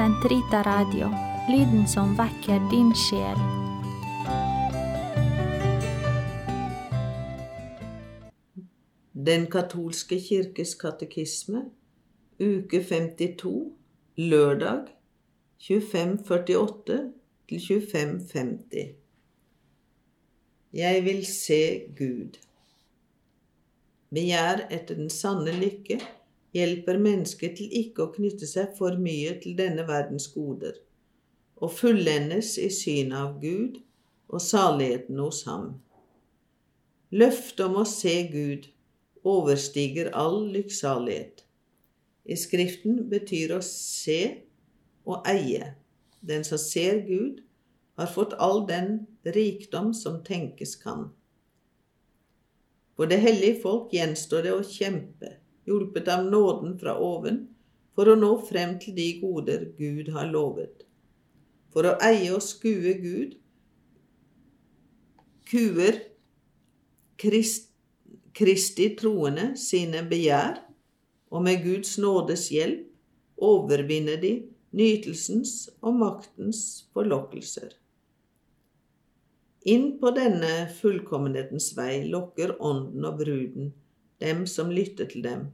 Sentrita Radio, lyden som vekker din sjel. Den katolske kirkes katekisme, uke 52, lørdag 2548 til 2550. Jeg vil se Gud. Begjær etter den sanne lykke hjelper mennesket til ikke å knytte seg for mye til denne verdens goder, og fullendes i synet av Gud og saligheten hos ham. Løftet om å se Gud overstiger all lykksalighet. I Skriften betyr å se og eie. Den som ser Gud, har fått all den rikdom som tenkes kan. For det hellige folk gjenstår det å kjempe, hjulpet av nåden fra oven, for å nå frem til de goder Gud har lovet. For å eie og skue Gud kuer Krist, Kristi troende sine begjær, og med Guds nådes hjelp overvinner de nytelsens og maktens forlokkelser. Inn på denne fullkommenhetens vei lokker Ånden og bruden dem som lytter til dem,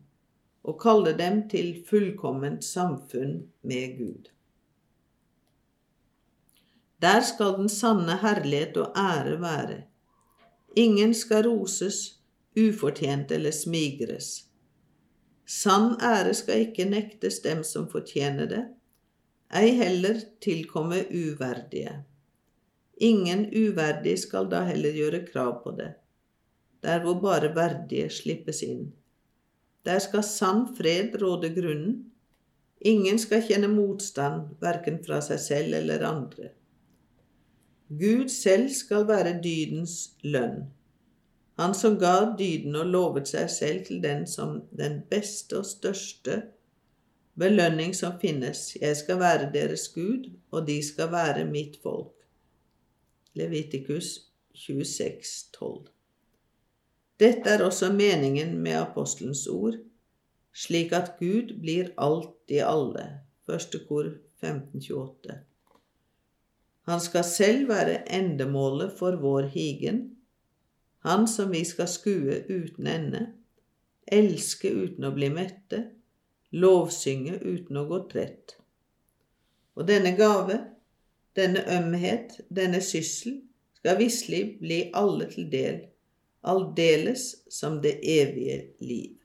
og kaller dem til fullkomment samfunn med Gud. Der skal den sanne herlighet og ære være. Ingen skal roses, ufortjent eller smigres. Sann ære skal ikke nektes dem som fortjener det, ei heller tilkomme uverdige. Ingen uverdig skal da heller gjøre krav på det, der hvor bare verdige slippes inn. Der skal sann fred råde grunnen. Ingen skal kjenne motstand, verken fra seg selv eller andre. Gud selv skal være dydens lønn. Han som ga dyden og lovet seg selv til den som den beste og største belønning som finnes. Jeg skal være deres Gud, og de skal være mitt folk. Levitikus 26, 12. Dette er også meningen med apostelens ord, slik at Gud blir alt i alle. Første kor 1528. Han skal selv være endemålet for vår higen, han som vi skal skue uten ende, elske uten å bli mette, lovsynge uten å gå trett. Og denne gave, denne ømhet, denne syssel, skal visselig bli alle til del, aldeles som det evige liv.